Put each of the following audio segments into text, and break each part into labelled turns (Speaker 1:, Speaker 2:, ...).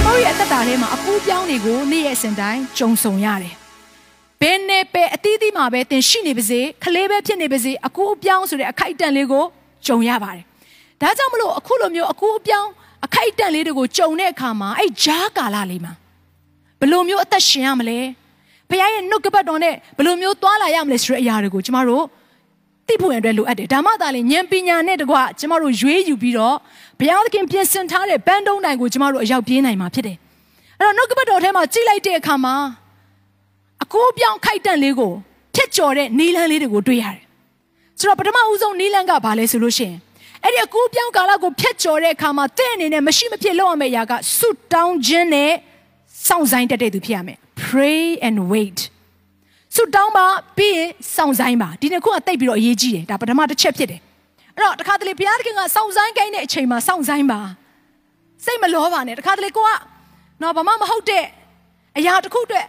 Speaker 1: ကျမတို့ရဲ့အသက်တာထဲမှာအပူပြောင်းတွေကိုနေ့ရက်စဉ်တိုင်းကြုံဆုံရတယ်။ဘယ်နဲ့ပဲအသီးသီးမှာပဲသင်ရှိနေပါစေခလေးပဲဖြစ်နေပါစေအကူအပြောင်းဆိုတဲ့အခိုက်အတန့်လေးကိုကြုံရပါတယ်။ဒါကြောင့်မလို့အခုလိုမျိုးအကူအပြောင်းအခိုက်အတန့်လေးတွေကိုကြုံတဲ့အခါမှာအဲ့ဂျားကာလလေးမှာဘယ်လိုမျိုးအသက်ရှင်ရမလဲ။ဘုရားရဲ့နှုတ်ကပတ်တော်နဲ့ဘယ်လိုမျိုးသွားလာရမလဲဆိုတဲ့အရာတွေကိုကျမတို့ သိဖို့အတွက်လိုအပ်တယ်ဒါမှသာလေဉာဏ်ပညာနဲ့တကွကျမတို့ရွေးယူပြီးတော့ဘုရားသခင်ပြင်ဆင်ထားတဲ့ဘန်းတုံးတိုင်ကိုကျမတို့အရောက်ပြေးနိုင်မှာဖြစ်တယ်အဲ့တော့နှုတ်ကပတ်တော်ထဲမှာကြည့်လိုက်တဲ့အခါမှာအကိုးပြောင်းခိုက်တန့်လေးကိုထက်ကျော်တဲ့နီလန်းလေးတွေကိုတွေ့ရတယ်ဆိုတော့ပထမဦးဆုံးနီလန်းကဘာလဲဆိုလို့ရှိရင်အဲ့ဒီအကူပြောင်းကာလကိုဖျက်ကျော်တဲ့အခါမှာတဲ့အနေနဲ့မရှိမဖြစ်လုပ်ရမယ့်အရာကဆုတောင်းခြင်းနဲ့စောင့်ဆိုင်တတ်တဲ့သူဖြစ်ရမယ် pray and wait ဆုတောင်းပါပြီးရင်စောင့်ဆိုင်ပါဒီနှစ်ခုကတိတ်ပြီးတော့အရေးကြီးတယ်ဒါပထမတစ်ချက်ဖြစ်တယ်အဲ့တော့တခါတလေဘုရားသခင်ကစောင့်ဆိုင်ခိုင်းတဲ့အချိန်မှာစောင့်ဆိုင်ပါစိတ်မလောပါနဲ့တခါတလေကိုကတော့ဘာမှမဟုတ်တဲ့အရာတစ်ခုအတွက်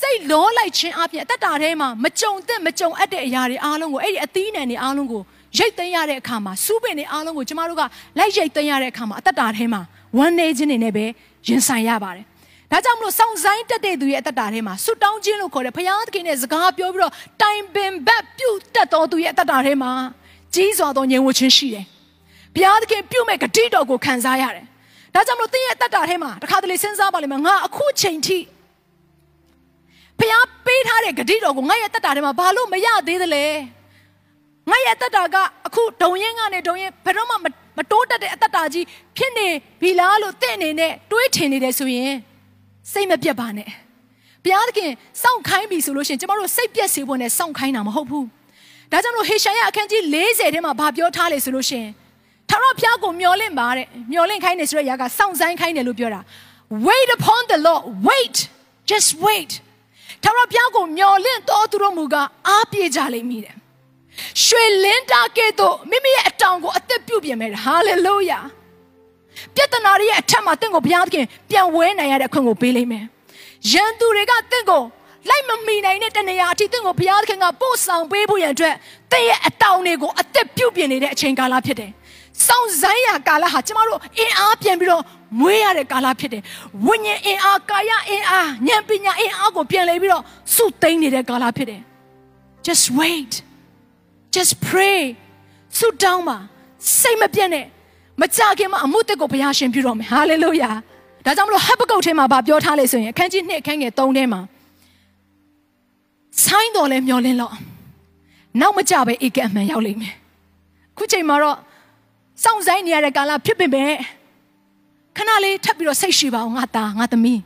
Speaker 1: စိတ်လောလိုက်ခြင်းအပြင်အသက်တာထဲမှာမကြုံသင့်မကြုံအပ်တဲ့အရာတွေအားလုံးကိုအဲ့ဒီအသီးနှံတွေအားလုံးကိုရိတ်သိမ်းရတဲ့အခါမှာစူးပင်တွေအားလုံးကိုကျမတို့ကလိုက်ရိတ်သိမ်းရတဲ့အခါမှာအသက်တာထဲမှာဝမ်းနေခြင်းတွေနဲ့ပဲရင်ဆိုင်ရပါတယ် ဒါကြောင့်မလို့စောင့်ဆိုင်တက်တဲ့သူရဲ့အသက်တာထဲမှာဆွတောင်းခြင်းလို့ခေါ်တဲ့ဘုရားသခင်ရဲ့စကားပြောပြီးတော့တိုင်ပင်ဘက်ပြုတ်တက်တော်သူရဲ့အသက်တာထဲမှာကြီးစွာသောငြိမ်ဝှက်ခြင်းရှိတယ်။ဘုရားသခင်ပြုတ်မဲ့ဂတိတော်ကိုခံစားရတယ်။ဒါကြောင့်မလို့သင်ရဲ့အသက်တာထဲမှာတခါတလေစဉ်းစားပါလိမ့်မယ်ငါအခုချိန်ထိဘုရားပေးထားတဲ့ဂတိတော်ကိုငါရဲ့အသက်တာထဲမှာဘာလို့မရသေးသလဲ။ငါရဲ့အသက်တာကအခုဒုံရင်ကနေဒုံရင်ဘယ်တော့မှမတိုးတက်တဲ့အသက်တာကြီးဖြစ်နေပြီလားလို့သင်အနေနဲ့တွေးထင်နေတယ်ဆိုရင် စိတ်မပြတ်ပါနဲ့ဘုရားသခင်စောင့်ခိုင်းပြီဆိုလို့ရှိရင်ကျမတို့စိတ်ပြတ်စေဖို့နဲ့စောင့်ခိုင်းတာမဟုတ်ဘူးဒါကြောင့်မလို့ဟေရှာယအခန်းကြီး40ထဲမှာဗာပြောထားလေဆိုလို့ရှိရင်ထာဝရဘုရားကိုမျှော်လင့်ပါတဲ့မျှော်လင့်ခိုင်းနေဆိုတဲ့အရာကစောင့်ဆိုင်ခိုင်းတယ်လို့ပြောတာ wait upon the lord wait just wait ထာဝရဘုရားကိုမျှော်လင့်တော်သူတို့မူကအားပြေကြလိမ့်မည်တဲ့ရွှေလင်းတာကဲ့သို့မိမိရဲ့အတောင်ကိုအသက်ပြုတ်ပြင်မယ်ဟာလေလုယာ ပြဿနာတွေရဲ့အထက်မှာတင့်ကိုဘုရားသခင်ပြန်ဝဲနိုင်ရတဲ့အခွင့်ကိုပေးလိမ့်မယ်။ရန်သူတွေကတင့်ကိုလိုက်မမီနိုင်တဲ့တနေရာအထိတင့်ကိုဘုရားသခင်ကပို့ဆောင်ပေးဖို့ရန်အတွက်တင့်ရဲ့အတောင်တွေကိုအသက်ပြုတ်ပြင်နေတဲ့အချိန်ကာလဖြစ်တယ်။စောင့်ဆိုင်ရာကာလဟာကျမတို့အင်အားပြန်ပြီးတော့မွေးရတဲ့ကာလဖြစ်တယ်။ဝိညာဉ်အင်အားကာယအင်အားဉာဏ်ပညာအင်အားကိုပြန်လဲပြီးတော့စုသိမ်းနေတဲ့ကာလဖြစ်တယ်။ Just wait. Just pray. ဆုတောင်းပါစိတ်မပြတ်နဲ့ မကြခင်မှာအမှုတက်ကိုဘုရားရှင်ပြုတော်မယ်ဟာလေလုယာဒါကြောင့်မလို့ဟပ်ပကုတ်ထဲမှာဗာပြောထားလေဆိုရင်အခန်းကြီး2အခန်းငယ်3ထဲမှာဆိုင်းတော်လဲမျောလင်းတော့နောက်မကြပဲဧကအမှန်ရောက်လိမ့်မယ်ခုချိန်မှာတော့စောင့်ဆိုင်နေရတဲ့ကာလဖြစ်ပေမဲ့ခဏလေးထပ်ပြီးတော့စိတ်ရှိပါအောင်ငါသားငါသမီး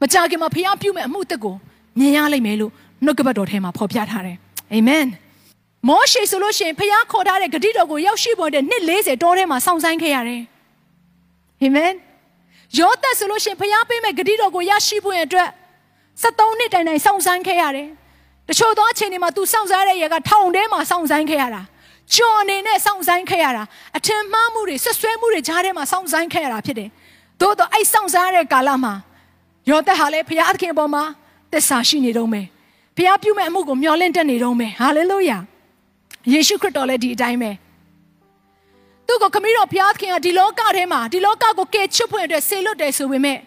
Speaker 1: မကြခင်မှာဖျားပြုမဲ့အမှုတက်ကိုမြင်ရလိမ့်မယ်လို့နှုတ်ကပတ်တော်ထဲမှာဖော်ပြထားတယ်အာမင် မောရှေဆိုလို့ရှိရင်ဖျားခေါ်ထားတဲ့ဂတိတော်ကိုရောက်ရှိပေါ်တဲ့နှစ်40တောထဲမှာစောင့်ဆိုင်ခဲ့ရတယ်။အာမင်။ယောသက်ဆိုလို့ရှိရင်ဖျားပေးမဲ့ဂတိတော်ကိုရရှိဖို့အတွက်73နှစ်တိုင်တိုင်စောင့်ဆိုင်ခဲ့ရတယ်။တချို့သောအချိန်တွေမှာ तू စောင့်ဆိုင်ရတဲ့ရေကထောင်ထဲမှာစောင့်ဆိုင်ခဲ့ရတာ။ကြော်အနေနဲ့စောင့်ဆိုင်ခဲ့ရတာ။အထင်မှားမှုတွေဆွဆွဲမှုတွေကြားထဲမှာစောင့်ဆိုင်ခဲ့ရတာဖြစ်တယ်။သို့တော့အဲ့စောင့်ဆိုင်ရတဲ့ကာလမှာယောသက်ဟာလည်းဖျားသခင်အပေါ်မှာသစ္စာရှိနေတော့မယ်။ဖျားပြုမဲ့အမှုကိုမျှော်လင့်တတ်နေတော့မယ်။ဟာလေလုယာ။ ယေရှုခရစ်တော်လည်းဒီအတိုင်းပဲသူ့ကိုခမည်းတော်ဘုရားသခင်ကဒီလောကထဲမှာဒီလောကကိုကယ်ချွတ်ဖွင့်အတွက်ဆေလွတ်တယ်ဆိုပေမဲ့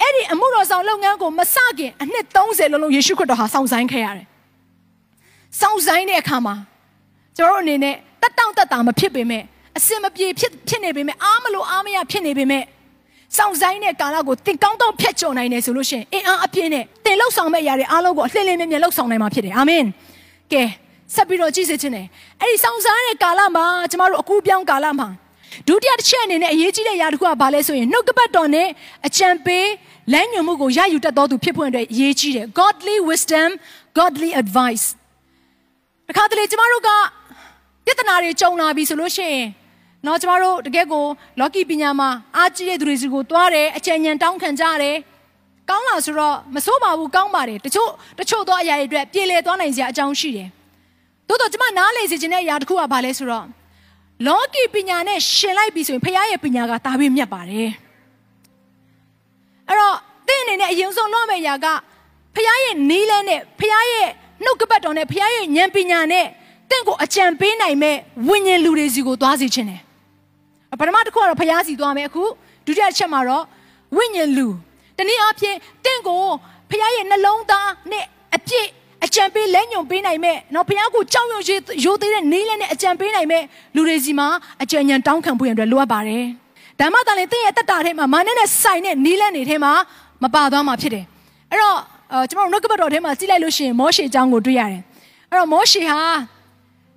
Speaker 1: အဲ့ဒီအမှုတော်ဆောင်လုပ်ငန်းကိုမစခင်အနှစ်30လုံးလုံးယေရှုခရစ်တော်ဟာစောင့်ဆိုင်ခဲ့ရတယ်။စောင့်ဆိုင်တဲ့အခါမှာကျွန်တော်တို့အနေနဲ့တက်တောင့်တက်တာမဖြစ်ပေမဲ့အစင်မပြေဖြစ်ဖြစ်နေပေမဲ့အားမလို့အားမရဖြစ်နေပေမဲ့စောင့်ဆိုင်တဲ့ကာလကိုတင်ကောင်းတော့ဖျက်ချော်နိုင်တယ်ဆိုလို့ရှိရင်အင်အားအပြည့်နဲ့တင်လှုပ်ဆောင်မဲ့ຢာတွေအားလုံးကိုအလှည့်လင်းမြဲမြဲလှုပ်ဆောင်နိုင်မှာဖြစ်တယ်အာမင်ကဲ ဆက်ပြီးတော့ကြည့်စေချင်တယ်အဲ့ဒီစောင့်စားတဲ့ကာလမှာကျမတို့အကူပြောင်းကာလမှာဒုတိယတစ်ချက်အနေနဲ့အရေးကြီးတဲ့ຢာတစ်ခုကဘာလဲဆိုရင်နှုတ်ကပတ်တော်နဲ့အကြံပေးလမ်းညွှန်မှုကိုရယူတတ်တော်သူဖြစ်ဖို့အတွက်အရေးကြီးတယ် godly wisdom godly advice တခါတလေကျမတို့ကပြဿနာတွေကြုံလာပြီဆိုလို့ရှိရင်နော်ကျမတို့တကယ်ကိုလော်ကီပညာမှာအားကြီးတဲ့သူတွေစီကိုသွားတယ်အကြံဉာဏ်တောင်းခံကြတယ်ကောင်းလာဆိုတော့မစိုးပါဘူးကောင်းပါတယ်တချို့တချို့သောအရာတွေအတွက်ပြေလည်သွားနိုင်စရာအကြောင်းရှိတယ် တိုးတော့ကျမနားလေစေခြင်းတဲ့အရာတစ်ခုကဘာလဲဆိုတော့လောကီပညာနဲ့ရှင်လိုက်ပြီဆိုရင်ဖခင်ရဲ့ပညာကတာပြီးမြတ်ပါတယ်အဲ့တော့သင်အနေနဲ့အရင်ဆုံးလုပ်မယ့်အရာကဖခင်ရဲ့နီးလန်းနဲ့ဖခင်ရဲ့နှုတ်ကပတ်တော်နဲ့ဖခင်ရဲ့ဉာဏ်ပညာနဲ့တင့်ကိုအကြံပေးနိုင်မဲ့ဝိညာဉ်လူတွေစီကိုသွားစီခြင်းတယ်ပထမတစ်ခုကတော့ဖခင်စီသွားမယ်အခုဒုတိယချက်မှာတော့ဝိညာဉ်လူတနည်းအားဖြင့်တင့်ကိုဖခင်ရဲ့နှလုံးသားနဲ့အပြည့် အကြံပေးလက်ညွန်ပေးနိုင်မဲ့နော်ဘုရားကိုကြောက်ရွံ့ရိုသေတဲ့နေလဲနဲ့အကြံပေးနိုင်မဲ့လူတွေစီမှာအကြံဉာဏ်တောင်းခံဖို့ရန်အတွက်လိုအပ်ပါတယ်။ဒါမှသာလေတင့်ရဲ့တက်တာထဲမှာမာနနဲ့ဆိုင်တဲ့နေလဲနေထဲမှာမပါသွားမှာဖြစ်တယ်။အဲ့တော့ကျွန်တော်တို့နှုတ်ကပတ်တော်ထဲမှာကြည့်လိုက်လို့ရှိရင်မောရှေအကြောင်းကိုတွေ့ရတယ်။အဲ့တော့မောရှေဟာ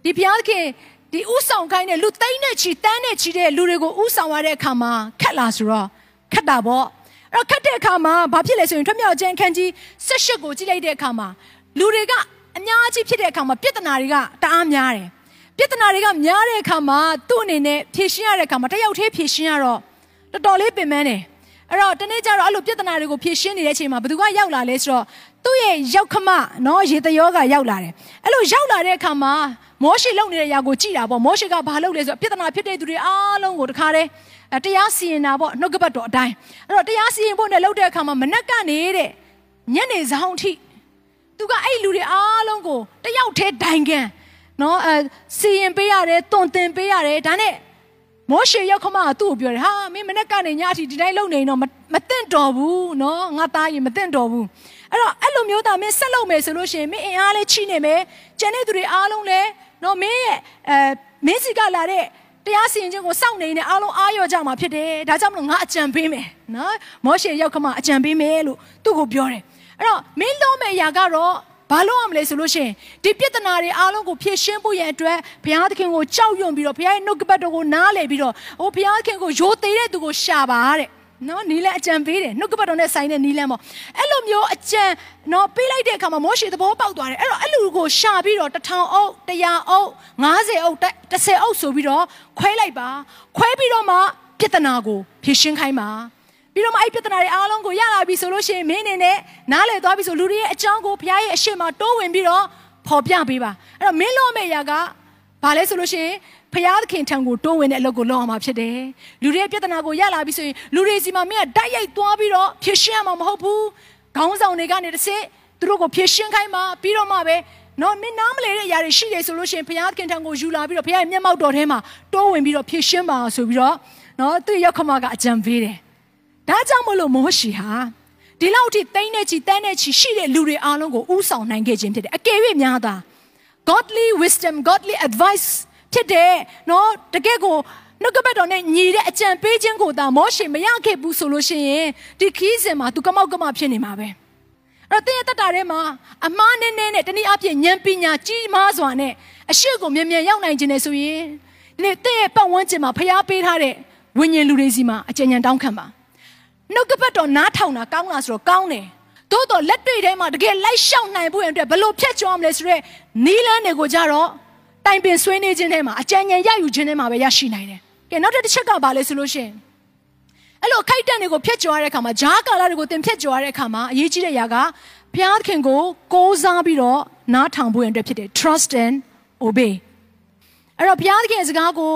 Speaker 1: ဒီဘုရားခင်ဒီဥဆောင်ခိုင်းတဲ့လူသိန်းနဲ့ချီတန်းနဲ့ချီတဲ့လူတွေကိုဥဆောင်ရတဲ့အခါမှာခက်လာဆိုတော့ခက်တာပေါ့အဲ့တော့ခက်တဲ့အခါမှာဘာဖြစ်လဲဆိုရင်ထွမြောက်ကျန်းခန်းကြီး၁၈ကိုကြည့်လိုက်တဲ့အခါမှာ လူတွေကအများကြီးဖြစ်တဲ့အခါမှာပြဿနာတွေကတအားများတယ်ပြဿနာတွေကများတဲ့အခါမှာသူ့အနေနဲ့ဖြေရှင်းရတဲ့အခါမှာတယောက်တည်းဖြေရှင်းရတော့တော်တော်လေးပင်ပန်းတယ်အဲ့တော့တနေ့ကျတော့အဲ့လိုပြဿနာတွေကိုဖြေရှင်းနေတဲ့အချိန်မှာဘသူကရောက်လာလဲဆိုတော့သူ့ရဲ့ရောက်ခမနော်ရေတယောကရောက်လာတယ်အဲ့လိုရောက်လာတဲ့အခါမှာမောရှေလုံနေတဲ့ຢာကိုကြည်တာပေါ့မောရှေကဘာလုပ်လဲဆိုတော့ပြဿနာဖြစ်တဲ့သူတွေအားလုံးကိုတခါတည်းတရားစီရင်တာပေါ့နှုတ်ကပတ်တော်အတိုင်းအဲ့တော့တရားစီရင်ဖို့နဲ့လုပ်တဲ့အခါမှာမနက်ကနေတဲ့ညနေဆောင်အထိ သူကအဲ့လူတွေအားလုံးကိုတယောက်တည်းဒိုင်ကန်နော်အဲစီရင်ပေးရတယ်တွန်တင်ပေးရတယ်ဒါနဲ့မောရှေရောက်ခမကသူ့ကိုပြောတယ်ဟာမင်းမနေ့ကနေညအထိဒီတိုင်းလုပ်နေတော့မသင့်တော်ဘူးနော်ငါသားရင်မသင့်တော်ဘူးအဲ့တော့အဲ့လိုမျိုးသားမင်းဆက်လုပ်မယ်ဆိုလို့ရှိရင်မင်းအင်အားလေးချိနေမယ်ကျန်တဲ့သူတွေအားလုံးလည်းနော်မင်းရဲ့အဲမင်းစီကလာတဲ့တရားစီရင်ခြင်းကိုစောင့်နေနေအားလုံးအားရကြမှာဖြစ်တယ်ဒါကြောင့်မလို့ငါအကြံပေးမယ်နော်မောရှေရောက်ခမအကြံပေးမယ်လို့သူ့ကိုပြောတယ် အဲ့တော့မင်းလုံးမဲ့အရာကတော့ဘာလို့ရမလဲဆိုလို့ရှိရင်ဒီပြဿနာတွေအားလုံးကိုဖြေရှင်းဖို့ရန်အတွက်ဘုရားသခင်ကိုကြောက်ရွံ့ပြီးတော့ဘုရားရဲ့နှုတ်ကပတ်တော်ကိုနားလည်ပြီးတော့ဟိုဘုရားသခင်ကိုယိုသေးတဲ့သူကိုရှာပါတဲ့နော်နီလန်အကြံပေးတယ်နှုတ်ကပတ်တော်နဲ့ဆိုင်တဲ့နီလန်ပေါ့အဲ့လိုမျိုးအကြံနော်ပေးလိုက်တဲ့အခါမှာမောရှေသဘောပေါက်သွားတယ်အဲ့တော့အဲ့လူကိုရှာပြီးတော့တထောင်အုပ်တရာအုပ်90အုပ်30အုပ်ဆိုပြီးတော့ခွဲလိုက်ပါခွဲပြီးတော့မှပြဿနာကိုဖြေရှင်းခိုင်းပါ ပြီးတော့မှအဲ့ပြဿနာတွေအားလုံးကိုရလာပြီဆိုလို့ရှိရင်မင်းအနေနဲ့နားလည်သွားပြီဆိုလူတွေရဲ့အကြောင်းကိုဘုရားရဲ့အရှိမတိုးဝင်ပြီးတော့ဖော်ပြပေးပါအဲ့တော့မင်းလို့မယ့်အရာကဘာလဲဆိုလို့ရှိရင်ဖျားသခင်ထံကိုတိုးဝင်တဲ့အလုပ်ကိုလုပ်အောင်မှာဖြစ်တယ်လူတွေရဲ့ပြဿနာကိုရလာပြီဆိုရင်လူတွေစီမှာမင်းကတိုက်ရိုက်သွားပြီးတော့ဖြေရှင်းရမှာမဟုတ်ဘူးခေါင်းဆောင်တွေကနေတစ်စစ်သူတို့ကိုဖြေရှင်းခိုင်းမှာပြီးတော့မှပဲနော်မင်းနားမလဲတဲ့အရာတွေရှိတယ်ဆိုလို့ရှိရင်ဘုရားသခင်ထံကိုယူလာပြီးတော့ဘုရားရဲ့မျက်မှောက်တော်ထဲမှာတိုးဝင်ပြီးတော့ဖြည့်ရှင်းပါဆိုပြီးတော့နော်သူ့ရောက်ခမကအကြံပေးတယ် ဒါကြောင့်မလို့မောရှေဟာဒီလောက်ထိတိမ့်နေချီတန်းနေချီရှိတဲ့လူတွေအားလုံးကိုဥဆောင်နိုင်ခဲ့ခြင်းဖြစ်တယ်အကယ်၍များသာ godly wisdom godly advice ဖြစ်တယ်နော်တကယ်ကိုနှုတ်ကပတ်တော်နဲ့ညီတဲ့အကြံပေးခြင်းကိုသာမောရှေမရခဲ့ဘူးဆိုလို့ရှိရင်ဒီခီးစဉ်မှာ तू ကမောက်ကမဖြစ်နေမှာပဲအဲ့တော့တင်းရဲ့တတ်တာထဲမှာအမားနဲ့နဲ့နဲ့တနည်းအားဖြင့်ဉာဏ်ပညာကြီးမားစွာနဲ့အရှိကိုမြန်မြန်ရောက်နိုင်ခြင်းနဲ့ဆိုရင်ဒီနေ့တင်းရဲ့ပတ်ဝန်းကျင်မှာဖျားပေးထားတဲ့ဝိညာဉ်လူတွေစီမှာအကြံဉာဏ်တောင်းခံပါ နှုတ်ကပတ်တော်နားထောင်တာကောင်းလားဆိုတော့ကောင်းတယ်သို့တော့လက်တွေ့ထဲမှာတကယ်လိုက်ရှောက်နိုင်ဖို့ရတဲ့ဘလို့ဖြတ်ကျော်မလဲဆိုတော့နီးလန်းတွေကိုကြတော့တိုင်ပင်ဆွေးနွေးခြင်းထဲမှာအကြံဉာဏ်ရယူခြင်းထဲမှာပဲရရှိနိုင်တယ်။ကဲနောက်တစ်ချက်ကဘာလဲဆိုလို့ရှိရင်အဲ့လိုခိုက်တန်တွေကိုဖျက်ကျော်ရတဲ့အခါမှာဂျားကာလာတွေကိုတင်ဖျက်ကျော်ရတဲ့အခါမှာအရေးကြီးတဲ့အရာကဘုရားသခင်ကိုကိုးစားပြီးတော့နားထောင်ဖို့ရတဲ့ဖြစ်တယ် trust and obey အဲ့တော့ဘုရားသခင်ရဲ့စကားကို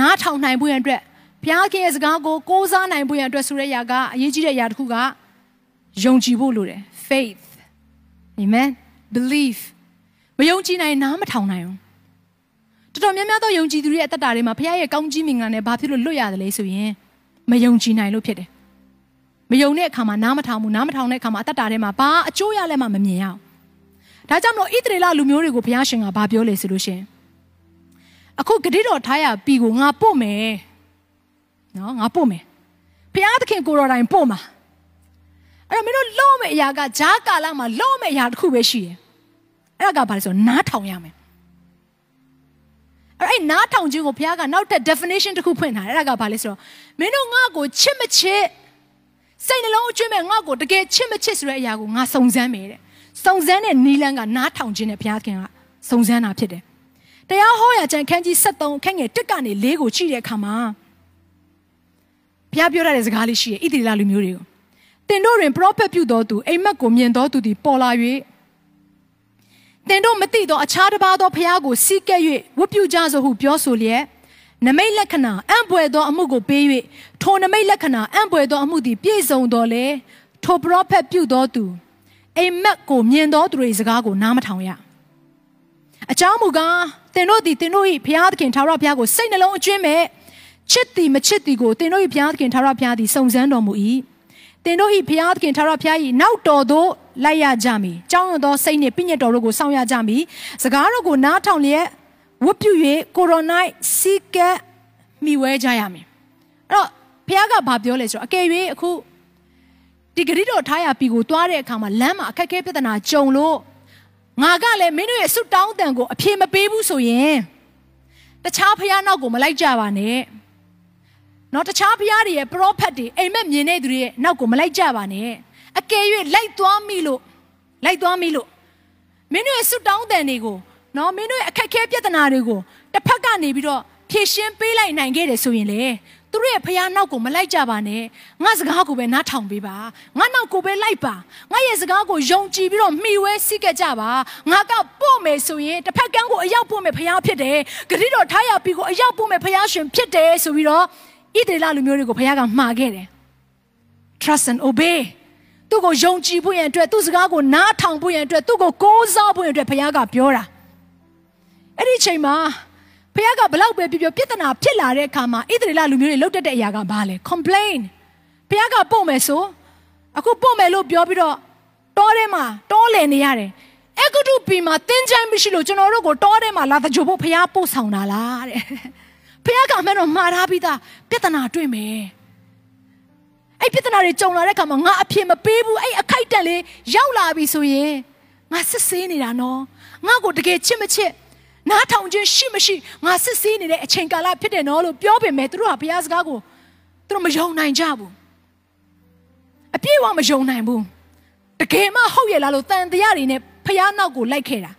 Speaker 1: နားထောင်နိုင်ဖို့ရတဲ့ ဘုရားခင်ရဲ့စကားကိုကိုးစားနိုင်ဖို့ရန်အတွက်ဆိုတဲ့အရာကအရေးကြီးတဲ့အရာတစ်ခုကယုံကြည်ဖို့လိုတယ် faith amen belief မယုံကြည်နိုင်နားမထောင်နိုင်ဘူးတော်တော်များများသောယုံကြည်သူတွေရဲ့အသက်တာတွေမှာဘုရားရဲ့ကောင်းကြီးမင်္ဂလာနဲ့ဘာဖြစ်လို့လွတ်ရတယ်လဲဆိုရင်မယုံကြည်နိုင်လို့ဖြစ်တယ်မယုံတဲ့အခါမှာနားမထောင်ဘူးနားမထောင်တဲ့အခါမှာအသက်တာထဲမှာဘာအကျိုးရလဲမှမမြင်ရအောင်ဒါကြောင့်မလို့ဣသရေလလူမျိုးတွေကိုဘုရားရှင်ကဘာပြောလဲဆိုလို့ရှင်အခုဂတိတော်ထားရပြီကိုငါပို့မယ် နော်ငါပို့မယ်ဖျားသခင်ကိုတော်တိုင်ပို့မှာအဲ့တော့မင်းတို့လုံးမဲ့အရာကဂျားကာလမှာလုံးမဲ့အရာတစ်ခုပဲရှိတယ်အဲ့ဒါကဘာလဲဆိုနားထောင်ရမယ်အဲ့အဲ့နားထောင်ခြင်းကိုဘုရားကနောက်ထပ် definition တစ်ခုဖွင့်ထားတယ်အဲ့ဒါကဘာလဲဆိုတော့မင်းတို့ငါ့ကိုချစ်မချစ်စိတ်နှလုံးအကျွမ်းမဲ့ငါ့ကိုတကယ်ချစ်မချစ်ဆိုတဲ့အရာကိုငါစုံစမ်းမယ်တဲ့စုံစမ်းတဲ့နီလန်းကနားထောင်ခြင်းနဲ့ဘုရားခင်ကစုံစမ်းတာဖြစ်တယ်တရားဟောရာကျမ်းခန်းကြီး73ခန်းငယ်1ကနေ4ကိုကြည့်တဲ့အခါမှာ ဘုရားပြောရတဲ့စကားလေးရှိရဲ့ဣသရေလလူမျိုးတွေကိုတင်တို့တွင်ပရောဖက်ပြုတော်သူအိမ်မက်ကိုမြင်တော်သူသည်ပေါ်လာ၍တင်တို့မသိသောအခြားတစ်ပါးသောဘုရားကိုစီးကဲ့၍ဝတ်ပြုကြစို့ဟုပြောဆိုလျက်နမိတ်လက္ခဏာအံ့ဘွယ်သောအမှုကိုပေး၍ထိုနမိတ်လက္ခဏာအံ့ဘွယ်သောအမှုသည်ပြည့်စုံတော်လေထိုပရောဖက်ပြုတော်သူအိမ်မက်ကိုမြင်တော်သူတွေစကားကိုနားမထောင်ရအကြောင်းမူကားတင်တို့သည်တင်တို့၏ဘုရားသခင်ထာဝရဘုရားကိုစိတ်နှလုံးအကျွင်းမဲ့ ချစ်သည်မချစ်သည်ကိုတင်တို့၏ဘုရားသခင်ထာဝရဘုရားသည်စုံစမ်းတော်မူ၏တင်တို့၏ဘုရားသခင်ထာဝရဘုရား၏နောက်တော်သို့လိုက်ရကြမည်။ကြောင်းရသောစိတ်နှင့်ပြည့်ညတ်တော်တို့ကိုစောင့်ရကြမည်။စကားတော်ကိုနားထောင်လျက်ဝတ်ပြု၍ကိုရိုနိုင်စီကက်မိဝဲကြရမယ်။အဲ့တော့ဘုရားကဘာပြောလဲဆိုတော့အကယ်၍အခုဒီဂရိတော်ထားရပြီကိုတွားတဲ့အခါမှာလမ်းမှာအခက်အခဲပြဿနာကြုံလို့ငါကလည်းမင်းတို့ရဲ့ဆုတောင်းတန်ကိုအပြေမပေးဘူးဆိုရင်တခြားဖះနောက်ကိုမလိုက်ကြပါနဲ့။ နော်တခြားဖះတွေရဲ့ပရောဖက်တွေအိမ်မက်မြင်တဲ့သူတွေရဲ့နောက်ကိုမလိုက်ကြပါနဲ့။အကယ်၍လိုက်သွားမိလို့လိုက်သွားမိလို့မင်းတို့ရဲ့ဆုတောင်းတန်တွေကိုနော်မင်းတို့ရဲ့အခက်အခဲပြဿနာတွေကိုတစ်ဖက်ကနေပြီးတော့ဖြည့်ရှင်းပေးလိုက်နိုင်ခဲ့တယ်ဆိုရင်လေသူတို့ရဲ့ဖះနောက်ကိုမလိုက်ကြပါနဲ့ငါစကားကိုပဲနားထောင်ပေးပါငါနောက်ကိုပဲလိုက်ပါငါရဲ့စကားကိုယုံကြည်ပြီးတော့မှီဝဲစိတ်ကြပါငါကပို့မယ်ဆိုရင်တစ်ဖက်ကန်းကိုအရောက်ပို့မယ်ဖះဖြစ်တယ်ဂရိတော်ထားရပြီးကိုအရောက်ပို့မယ်ဖះရှင်ဖြစ်တယ်ဆိုပြီးတော့ ဣသေလလူမျိုးတွေကိုဖះကမှာခဲ့တယ် trust and obey သူ့ကိုယုံကြည်ဖို့ရန်အတွက်သူ့စကားကိုနားထောင်ဖို့ရန်အတွက်သူ့ကိုကိုးစားဖို့ရန်အတွက်ဖះကပြောတာအဲ့ဒီချိန်မှာဖះကဘလောက်ပဲပြောပြောပြဿနာဖြစ်လာတဲ့အခါမှာဣသရေလလူမျိုးတွေလှုပ်တက်တဲ့အရာကဘာလဲ complain ဖះကပို့မယ်ဆိုအခုပို့မယ်လို့ပြောပြီးတော့တောထဲမှာတောလည်နေရတယ်အကုတုပီမှာတင်းချိုင်းမရှိလို့ကျွန်တော်တို့ကိုတောထဲမှာလာတကြိုဖို့ဖះပို့ဆောင်တာလားတဲ့ ဖះကမှတော့မှားထားပြီးသားပြဿနာတွေ့မယ်အဲ့ပြဿနာတွေကြုံလာတဲ့အခါမှာငါအဖြစ်မပေးဘူးအဲ့အခိုက်တန့်လေးရောက်လာပြီဆိုရင်ငါစစ်ဆေးနေတာနော်ငါ့ကိုတကယ်ချစ်မချစ်နားထောင်ခြင်းရှိမရှိငါစစ်ဆေးနေတဲ့အချိန်ကာလဖြစ်တယ်နော်လို့ပြောပေမဲ့သူတို့ကဘုရားစကားကိုသူတို့မယုံနိုင်ကြဘူးအပြည့်အဝမယုံနိုင်ဘူးတကယ်မှဟုတ်ရဲ့လားလို့တန်တရားတွေနဲ့ဖះနောက်ကိုလိုက်ခဲ့တာ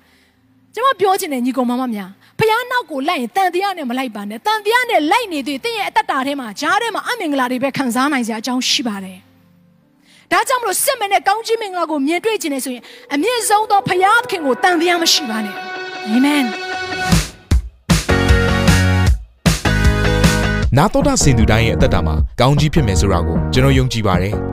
Speaker 1: ကျွန်မပြောချင်တယ်ညီကောင်မမများ ဖះနောက်ကိုလိုက်ရင်တန်တရားနဲ့မလိုက်ပါနဲ့တန်တရားနဲ့လိုက်နေသေးတဲ့ရဲ့အသက်တာထဲမှာဂျားထဲမှာအမင်္ဂလာတွေပဲခံစားနိုင်စရာအကြောင်းရှိပါတယ်ဒါကြောင့်မလို့စစ်မနဲ့ကောင်းကြီးမင်္ဂလာကိုမြင်တွေ့ခြင်းနဲ့ဆိုရင်အမြင့်ဆုံးသောဖះသခင်ကိုတန်တရားမရှိပါနဲ့အာမင်
Speaker 2: နာတော်တာစင်သူတိုင်းရဲ့အသက်တာမှာကောင်းကြီးဖြစ်မယ်ဆိုတာကိုကျွန်တော်ယုံကြည်ပါတယ်။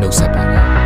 Speaker 2: နှုတ်ဆက်ပါတယ်